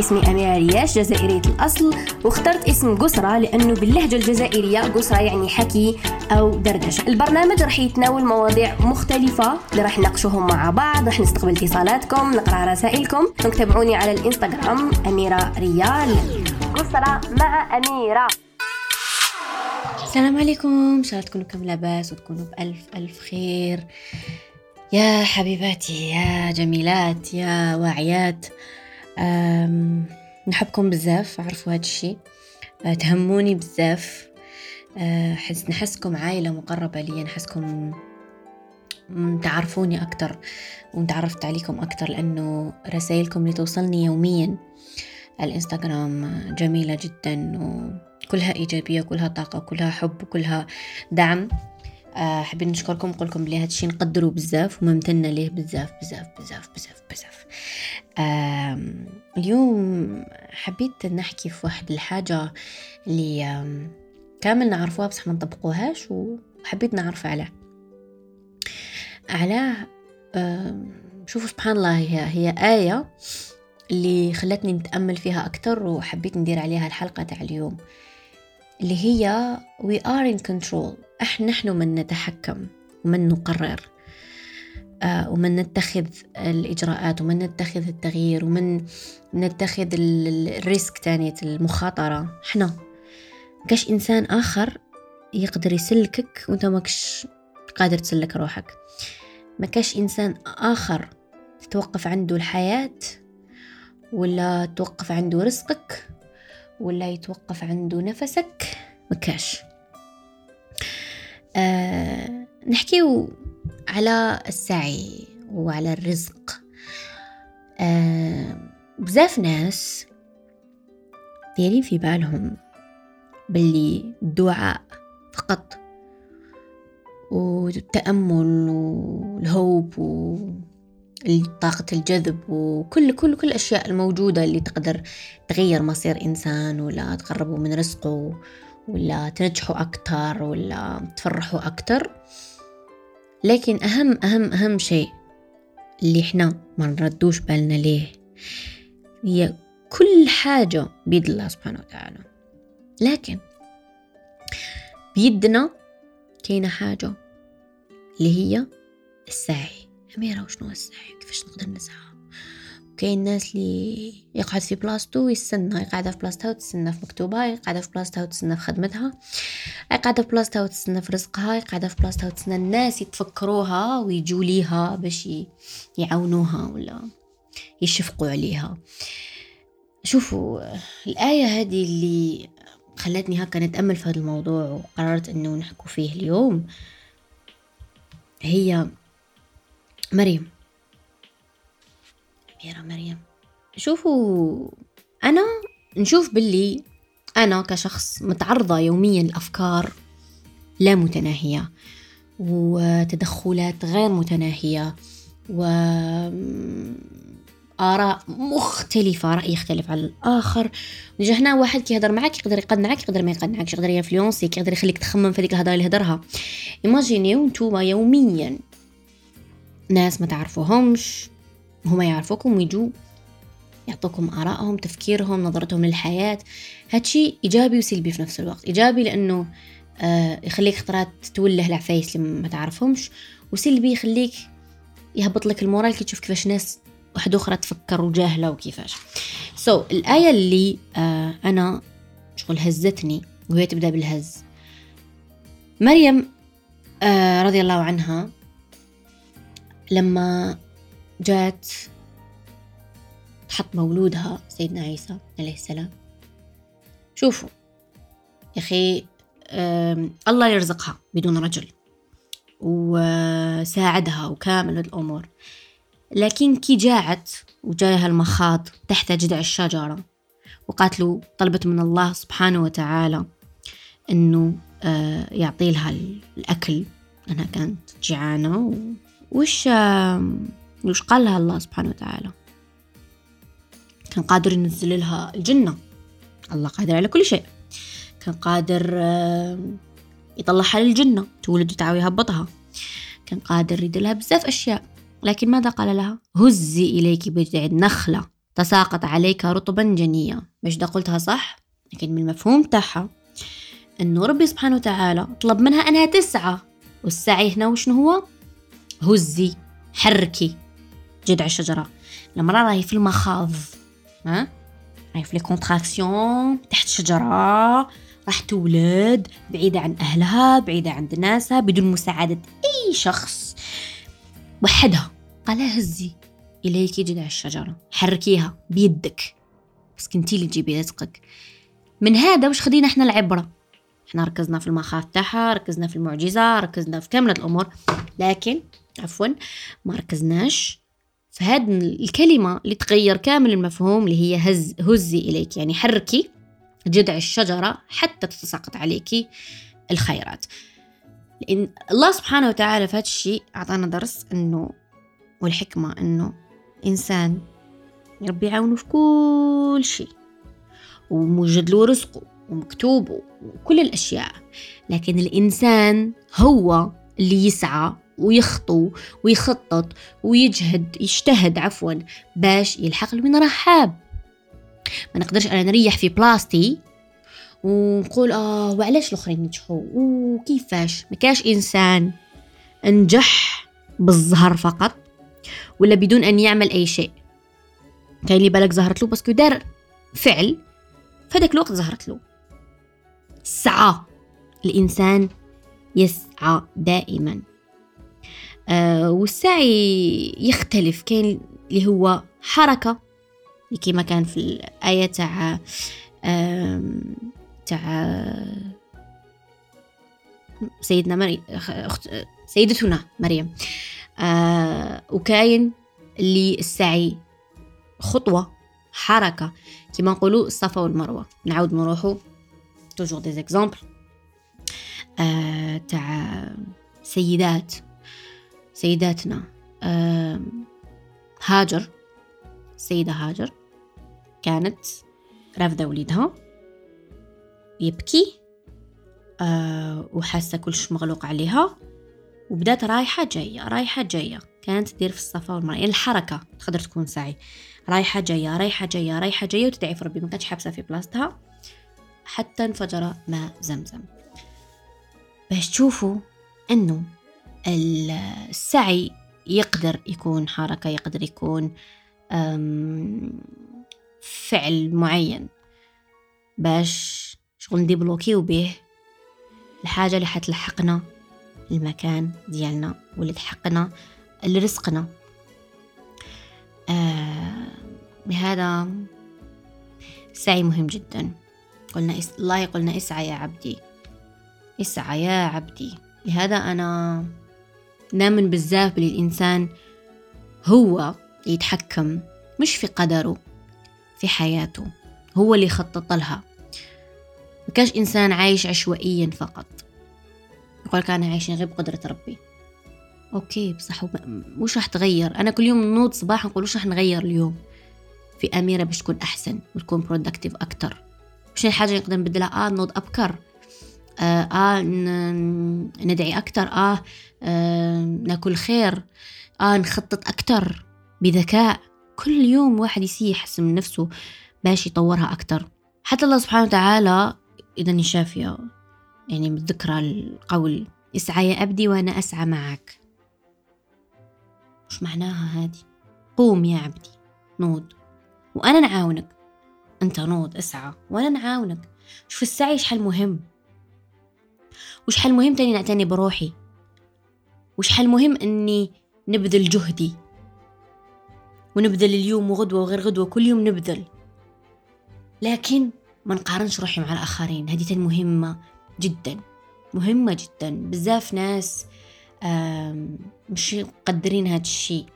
اسمي أميرة رياش جزائرية الأصل واخترت اسم قسرة لأنه باللهجة الجزائرية قسرة يعني حكي أو دردشة. البرنامج راح يتناول مواضيع مختلفة اللي راح نناقشوهم مع بعض راح نستقبل اتصالاتكم نقرأ رسائلكم. تابعوني على الإنستغرام أميرة ريال. قسرة مع أميرة. السلام عليكم. إن شاء الله تكونوا كم لاباس وتكونوا بألف ألف خير. يا حبيباتي يا جميلات يا واعيات. نحبكم بزاف عرفوا هاد الشي أه، تهموني بزاف. أه، حس نحسكم عائلة مقربة لي نحسكم تعرفوني أكتر وتعرفت عليكم أكتر لأنه رسائلكم اللي توصلني يوميا الإنستغرام جميلة جدا وكلها إيجابية كلها طاقة كلها حب وكلها دعم. آه، حابين نشكركم ونقول لكم بلي هادشي نقدروا بزاف وممتنة ليه بزاف بزاف بزاف بزاف بزاف. اليوم حبيت نحكي في واحد الحاجة اللي كامل نعرفوها بصح ما نطبقوهاش وحبيت نعرف عليه علاه شوفوا سبحان الله هي, هي آية اللي خلتني نتأمل فيها أكتر وحبيت ندير عليها الحلقة تاع اليوم اللي هي we are in control إحنا نحن من نتحكم ومن نقرر. ومن نتخذ الإجراءات ومن نتخذ التغيير ومن نتخذ ال risque تانية المخاطرة. إحنا كاش إنسان آخر يقدر يسلكك وأنت ماكش قادر تسلك روحك. ما كاش إنسان آخر تتوقف عنده الحياة ولا توقف عنده رزقك ولا يتوقف عنده نفسك؟ مكاش آه نحكيو على السعي وعلى الرزق. آه بزاف ناس دايرين في بالهم باللي الدعاء فقط والتأمل والهوب طاقة الجذب وكل كل كل الأشياء الموجودة اللي تقدر تغير مصير إنسان ولا تقربه من رزقه ولا تنجحوا أكتر ولا تفرحوا أكتر. لكن أهم أهم أهم شيء اللي إحنا ما نردوش بالنا ليه؟ هي كل حاجة بيد الله سبحانه وتعالى. لكن بيدنا كاينة حاجة اللي هي السعي. أميرة وشنو السعي؟ كيفاش نقدر نسعى؟ كاين ناس اللي يقعد في بلاصتو ويستنى يقعد في بلاصتها وتستنى في مكتوبها يقعد في بلاصتها وتستنى في خدمتها يقعد في بلاصتها وتستنى في رزقها يقعد في بلاصتها وتستنى الناس يتفكروها ويجوا ليها باش يعاونوها ولا يشفقوا عليها. شوفوا الآية هذه اللي خلتني هكا نتأمل في هذا الموضوع وقررت إنه نحكو فيه اليوم هي مريم. أميرة مريم. شوفوا أنا نشوف باللي أنا كشخص متعرضة يوميا لأفكار لا متناهية وتدخلات غير متناهية و آراء مختلفة رأي يختلف على الآخر. نجي هنا واحد كيهضر معاك يقدر يقنعك يقدر ما يقنعكش يقدر ينفلونسيك يقدر يخليك تخمم في هذيك الهضرة اللي هدرها إيماجينيو نتوما يوميا ناس ما تعرفوهمش هما يعرفوكم ويجوا يعطوكم آرائهم تفكيرهم نظرتهم للحياة. هادشي إيجابي وسلبي في نفس الوقت. إيجابي لأنه آه يخليك خطرات توله العفايس اللي ما تعرفهمش وسلبي يخليك يهبط لك ال moral كي تشوف كيفاش ناس واحد أخرى تفكر وجاهلة وكيفاش. so, الآية اللي آه أنا شغل هزتني وهي تبدأ بالهز. مريم آه رضي الله عنها لما جات تحط مولودها سيدنا عيسى عليه السلام. شوفوا يا أخي الله يرزقها بدون رجل وساعدها وكامل الأمور. لكن كي جاعت وجايها المخاض تحت جذع الشجرة وقالت له طلبت من الله سبحانه وتعالى إنه آه، يعطي لها الأكل. لانها كانت جيعانة وش وش قال لها الله سبحانه وتعالى. كان قادر ينزل لها الجنة. الله قادر على كل شيء. كان قادر يطلعها للجنة تولد وتعوي يهبطها كان قادر يدير لها بزاف أشياء. لكن ماذا قال لها؟ هزي إليك بجذع النخلة. تساقط عليك رطبا جنيا باش دا قلتها صح؟ لكن من المفهوم تاعها إنه ربي سبحانه وتعالى طلب منها أنها تسعى. والسعي هنا وشنو هو؟ هزي حركي. جذع الشجرة. المرأة راهي في المخاض ها؟ راهي في لي كونتراكسيون تحت شجرة راح تولد بعيدة عن أهلها بعيدة عن ناسها بدون مساعدة أي شخص. وحدها قال هزي إليك جذع الشجرة حركيها بيدك. بس كنتي اللي تجيبي رزقك. من هذا وش خدينا إحنا العبرة؟ إحنا ركزنا في المخاف تاعها ركزنا في المعجزة ركزنا في كاملة الأمور. لكن عفوا ما ركزناش هذه الكلمة اللي تغير كامل المفهوم اللي هي هز هزي إليك يعني حركي جذع الشجرة حتى تتساقط عليك الخيرات. لأن الله سبحانه وتعالى في هذا الشيء أعطانا درس أنه والحكمة أنه إنسان ربي يعاونه في كل شيء وموجد له رزقه ومكتوبه وكل الأشياء. لكن الإنسان هو اللي يسعى ويخطو ويخطط ويجهد يجتهد عفوا باش يلحق من رحاب. ما نقدرش أنا نريح في بلاستي ونقول آه وعلاش الأخرين نجحوا وكيفاش؟ ما كاش إنسان نجح بالظهر فقط ولا بدون أن يعمل أي شيء. كاين اللي بالك ظهرت له باسكو دار فعل فهداك الوقت ظهرت له. سعى. الإنسان يسعى دائما. آه والسعي يختلف. كاين اللي هو حركة كما كان في الآية تاع تاع سيدنا مريم أخت سيدتنا مريم. آه وكاين اللي السعي خطوة حركة. كما نقولوا الصفا والمروة. نعاود نروحوا توجور دي زيكزامبل تاع سيدات. سيداتنا. هاجر السيدة هاجر كانت رافضة وليدها. يبكي أه وحاسة كلش مغلوق عليها. وبدات رايحة جاية رايحة جاية. كانت تدير في الصفا والمروة يعني الحركة تقدر تكون سعي. رايحة جاية رايحة جاية رايحة جاية وتدعي في ربي. ما كانتش حابسة في بلاصتها. حتى انفجر ماء زمزم. باش تشوفوا إنه السعي يقدر يكون حركة يقدر يكون فعل معين. باش شغل نديبلوكيو به الحاجة اللي حتلحقنا المكان ديالنا واللي تحقنا لرزقنا آه بهذا السعي مهم جدا. قلنا إس... الله يقولنا إسعى يا عبدي. إسعى يا عبدي. لهذا أنا بزاف بلي الإنسان هو يتحكم مش في قدره في حياته هو اللي خطط لها. مكاش إنسان عايش عشوائيا فقط. يقول كان عايشين غير بقدرة ربي. OK بصح وش راح تغير. أنا كل يوم نوض صباح نقول وش راح نغير اليوم؟ في أميرة باش تكون أحسن وتكون productive أكتر. وش الحاجة نقدر نبدلها. آه نوض أبكر. آه, آه ندعي أكتر. آه, آه ناكل خير. آه نخطط أكتر بذكاء. كل يوم واحد يسي يحسن من نفسه باش يطورها أكتر. حتى الله سبحانه وتعالى إذا شافية يعني متذكرة القول اسعى يا أبدي وأنا أسعى معك. وش معناها هذه؟ قوم يا عبدي نوض. وأنا نعاونك. أنت نوض اسعى. وأنا نعاونك. شوف السعي شحال مهم. وش حال مهم تاني؟ نعتني بروحي. وش حال مهم؟ إني نبذل جهدي. ونبذل اليوم وغدوة وغير غدوة كل يوم نبذل. لكن ما نقارنش روحي مع الآخرين. هذه مهمة جدا. مهمة جدا. بزاف ناس مش مقدرين هذا الشيء.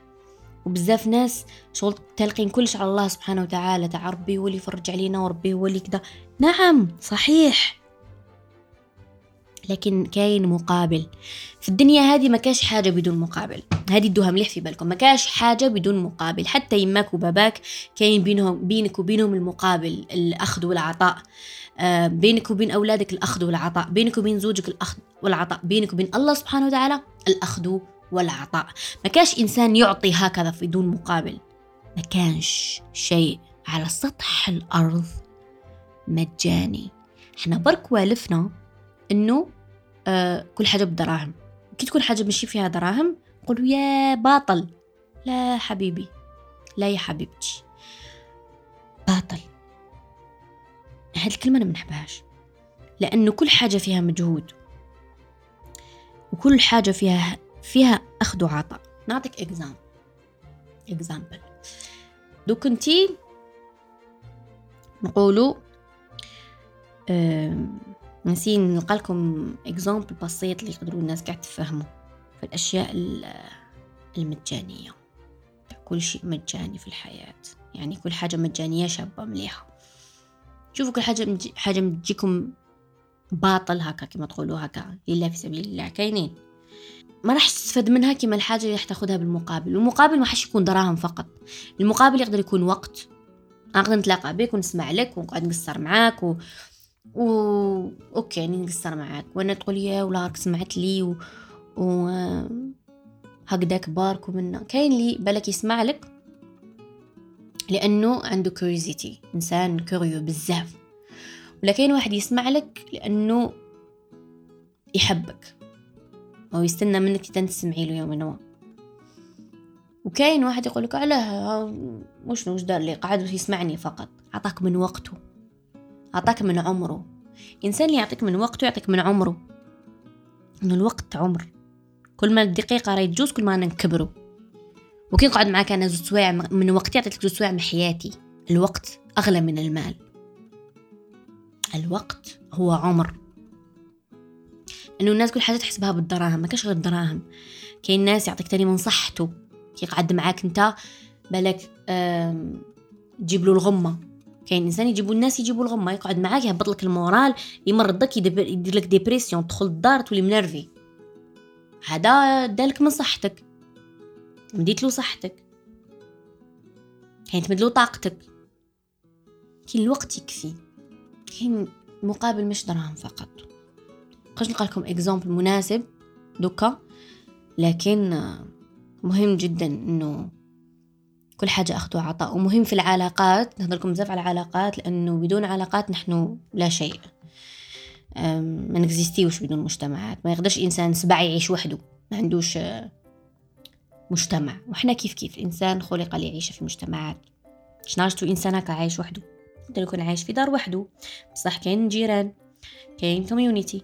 وبزاف ناس شغل تلقين كلش على الله سبحانه وتعالى تاع ربي هو اللي يفرج علينا وربي هو اللي كذا. نعم صحيح. لكن كاين مقابل. في الدنيا هذه ما كاش حاجة بدون مقابل. هذه ادوها مليح في بالكم. ما كاش حاجة بدون مقابل. حتى يماك وباباك كاين بينهم بينك وبينهم المقابل الأخذ والعطاء. آه بينك وبين أولادك الأخذ والعطاء. بينك وبين زوجك الأخذ والعطاء. بينك وبين الله سبحانه وتعالى الأخذ والعطاء. ما كاش إنسان يعطي هكذا بدون مقابل. ما كانش شيء. على سطح الأرض مجاني. إحنا برك والفنا إنه آه كل حاجة بدراهم. كي تكون حاجة ماشي فيها دراهم نقولوا يا باطل. لا حبيبي. لا يا حبيبتي. باطل. هذه الكلمة أنا منحبهاش لأنه كل حاجة فيها مجهود. وكل حاجة فيها فيها أخذ وعطاء. نعطيك exem- exemple donc انتي نقولوا نسي نلقى لكم exemple بسيط اللي يقدروا الناس قاعد تفهموا في الأشياء المجانية. كل شيء مجاني في الحياة. يعني كل حاجة مجانية شابة مليحة. شوفوا كل حاجة مجي حاجة متجيكم باطل هكا كما تقولوا هكا. لله في سبيل الله. كاينين. ما راح تستفاد منها كما الحاجة اللي راح تاخذها بالمقابل. المقابل ما حش يكون دراهم فقط. المقابل يقدر يكون وقت. نقدر نتلاقى بك ونسمع لك ونقعد نقصر معاك و... و OK يعني نقصر معاك. وأنا تقول يا ولا راك سمعت لي و, و... هكذاك بارك ومنا كاين لي بالك يسمع لك؟ لأنه عنده curiosité إنسان curieux بزاف. ولا كاين واحد يسمع لك لأنه يحبك. أو يستنى منك تسمعي له يوم ما وكاين واحد يقول لك علاه مش وش دار لي؟ قاعد يسمعني فقط. عطاك من وقته. عطاك من عمره. إنسان اللي يعطيك من وقته يعطيك من عمره. إنه الوقت عمر. كل ما الدقيقة راهي تجوز كل ما أنا نكبروا وكي نقعد معاك أنا زوج سوايع من وقتي عطيتك زوج سوايع من حياتي. الوقت أغلى من المال. الوقت هو عمر. إنه الناس كل حاجة تحسبها بالدراهم. ما كاش غير الدراهم كاين ناس يعطيك تاني من صحته. كي يقعد معاك أنت بالك تجيب له الغمة. كاين إنسان يجيبوا الناس يجيبوا الغمه يقعد معاك يهبط لك ال moral يمرضك يدير لك dépression تدخل الدار تولي منرفي هذا دالك من صحتك. مديت له صحتك. كاين تمد له طاقتك. كاين الوقت يكفي. كاين مقابل مش دراهم فقط. قاش نلقى لكم exemple مناسب؟ دوكا. لكن مهم جدا إنه كل حاجة أخذ وعطاء. ومهم في العلاقات نهضر لكم بزاف على العلاقات لأنه بدون علاقات نحن لا شيء. ما نكزيستيوش بدون مجتمعات. ما يقدرش إنسان سبع يعيش وحده. ما عندوش مجتمع. وحنا كيف كيف؟ الإنسان خلق ليعيش في مجتمعات. شناجتو إنسان هكا عايش وحده. يقدر يكون عايش في دار وحده. بصح كاين جيران كاين كوميونيتي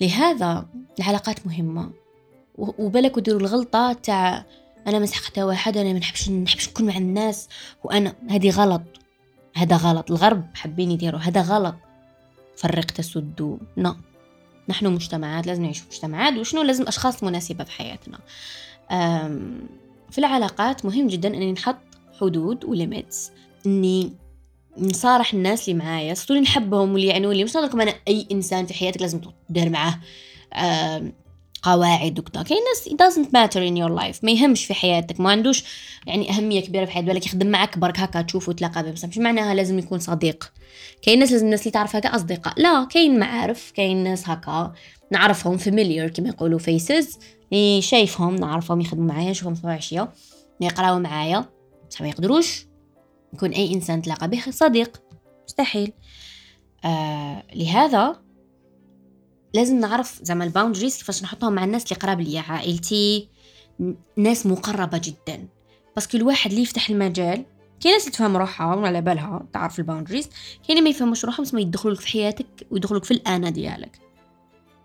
لهذا العلاقات مهمة. وبالك وديروا الغلطة تاع أنا مسح حتى واحد أنا ما نحبش نحبش نكون مع الناس وأنا هذه غلط. هذا غلط. الغرب حابين يديروا هذا غلط. فرق تسد لا نحن مجتمعات لازم نعيش في مجتمعات وشنو لازم أشخاص مناسبة في حياتنا. في العلاقات مهم جدا أني نحط حدود وليميتس أني نصارح الناس اللي معايا صرتوا نحبهم واللي يعنوا لي مش لكم أنا أي إنسان في حياتك لازم تدير معاه. قواعد وكذا كاين ناس it doesn't matter in your life. ما يهمش في حياتك. ما عندوش يعني أهمية كبيرة في حياتك. بالك يخدم معك برك هكا تشوفه وتلاقى به بس مش معناها لازم يكون صديق. كاين ناس لازم الناس اللي تعرفها كأصدقاء لا كاين معارف كاين ناس هكا نعرفهم familiar كما يقولوا faces. شايفهم نعرفهم يخدموا معايا نشوفهم صباح عشية. يقراو معايا. بس ما يقدروش. يكون أي إنسان تلاقى به صديق. مستحيل. آه لهذا لازم نعرف زعما ال boundaries كيفاش نحطهم مع الناس اللي قراب ليا عائلتي ناس مقربة جدا. parce que الواحد اللي يفتح المجال كاين ناس تفهم روحها وعلى بالها تعرف ال boundaries. كاين ما يفهموش روحهم ما يدخلوا لك في حياتك ويدخلوا لك في الانا ديالك.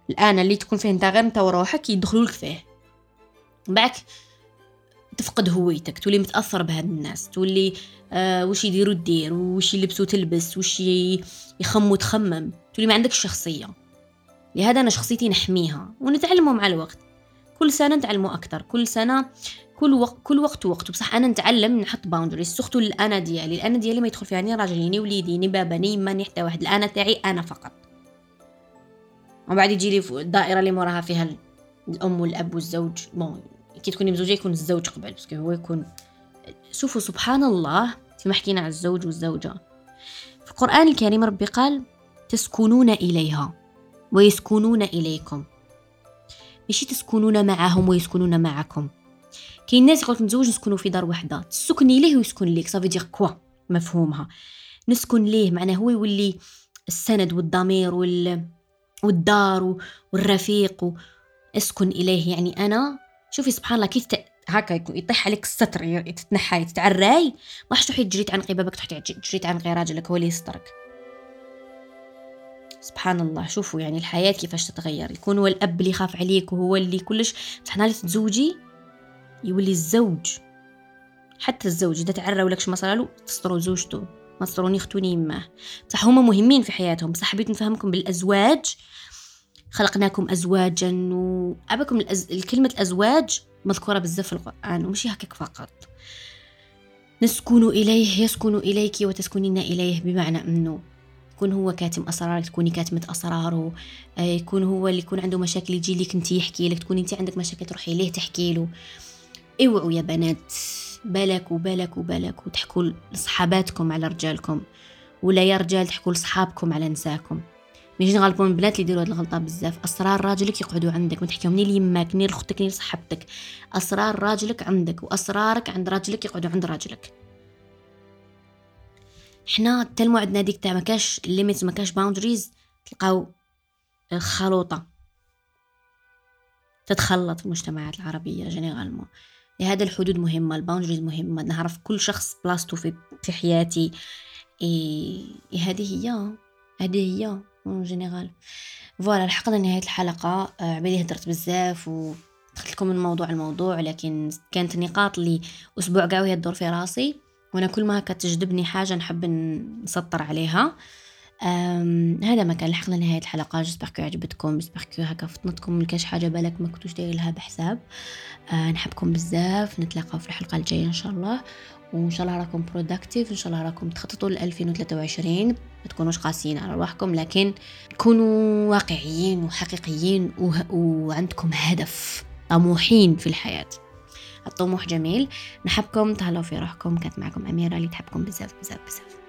الانا اللي تكون فيه انت غير انت وروحك يدخلوا لك فيه بعد تفقد هويتك تولي متأثر بهاد الناس تولي آه وش يديروا دير وش يلبسوا تلبس وش يخموا تخمم. تولي ما عندك شخصية. لهذا أنا شخصيتي نحميها ونتعلمه مع الوقت. كل سنة نتعلمه أكثر. كل سنة كل وقت كل وقت وقت بصح أنا نتعلم نحط boundaries surtout الانا ديالي. الانا ديالي ما يدخل فيها ni راجلي ni وليدي ni بابا ni ما ni حتى واحد. الانا تاعي أنا فقط. ومن بعد يجي لي الدائرة اللي موراها فيها الأم والأب والزوج. bon كي تكوني مزوجه يكون الزوج قبل. parce que هو يكون شوفوا سبحان الله فيما حكينا على الزوج والزوجة. في القرآن الكريم ربي قال تسكنون إليها. ويسكنون إليكم. ماشي تسكنون معهم ويسكنون معكم. كاين ناس يقولك نتزوج نسكنوا في دار وحدة. تسكني ليه ويسكن ليك؟ صافي دير كوا مفهومها. نسكن ليه؟ معناه هو يولي السند والضمير وال والدار والرفيق اسكن إليه. يعني أنا شوفي سبحان الله كيف هكا يطيح عليك الستر تتنحى تتعراي ما حش تروحي تجري عن بابك تروحي تجري عن غير راجلك هو اللي يسترك. سبحان الله. شوفوا يعني الحياة كيفاش تتغير. يكون هو الأب اللي يخاف عليك وهو اللي كلش بصح نهار تتزوجي يولي الزوج. حتى الزوج إذا تعرى ولكش ما صرالو تسترو زوجته. ما تستروني ختوني يماه بصح هما مهمين في حياتهم. بصح حبيت نفهمكم بالأزواج. خلقناكم أزواجا وأبكم الأز... الكلمة الأزواج مذكورة بزاف في القرآن ومشي هكاك فقط. نسكن إليه يسكن إليك وتسكنين إليه بمعنى أنه يكون هو كاتم أسرارك تكوني كاتمة أسراره. آه، يكون هو اللي يكون عنده مشاكل يجي لك أنت يحكي لك تكوني أنت عندك مشاكل تروحي ليه تحكي له. اوعوا يا بنات. بالك وبالك وبالك وتحكوا لصحاباتكم على رجالكم. ولا يا رجال تحكوا لصحابكم على نساكم. ماشي نغلبوا البنات اللي يديروا هاد الغلطة بزاف. أسرار راجلك يقعدوا عندك ما تحكيهم ني ليماك ني لختك ني لصاحبتك أسرار راجلك عندك وأسرارك عند راجلك يقعدوا عند راجلك. حنا tellement عندنا ديك تاع مكاش limites مكاش boundaries تلقاو خلوطة. تتخلط في المجتمعات العربية généralement لهذا الحدود مهمة ال boundaries مهمة. نعرف كل شخص بلاصتو في في حياتي. إيه هذه هي هذه هي en général voilà لحقنا نهاية الحلقة. آه، عبالي هدرت بزاف و دخلت لكم من موضوع الموضوع لكن كانت النقاط اللي أسبوع كاع وهي تدور في راسي. وأنا كل ما كتجذبني حاجة نحب نسطر عليها. هذا ما كان لحقنا نهاية الحلقة. j'espère عجبتكم. j'espère هكا فطنتكم. لكاش حاجة بالك ما كنتوش داير لها بحساب. أه نحبكم بزاف. نتلاقاو في الحلقة الجاية إن شاء الله. وإن شاء الله راكم productives إن شاء الله راكم تخططوا ل 2023 ما تكونوش قاسيين على رواحكم لكن كونوا واقعيين وحقيقيين وعندكم هدف طموحين في الحياة. الطموح جميل. نحبكم تهلاو في روحكم. كانت معكم أميرة اللي تحبكم بزاف بزاف بزاف.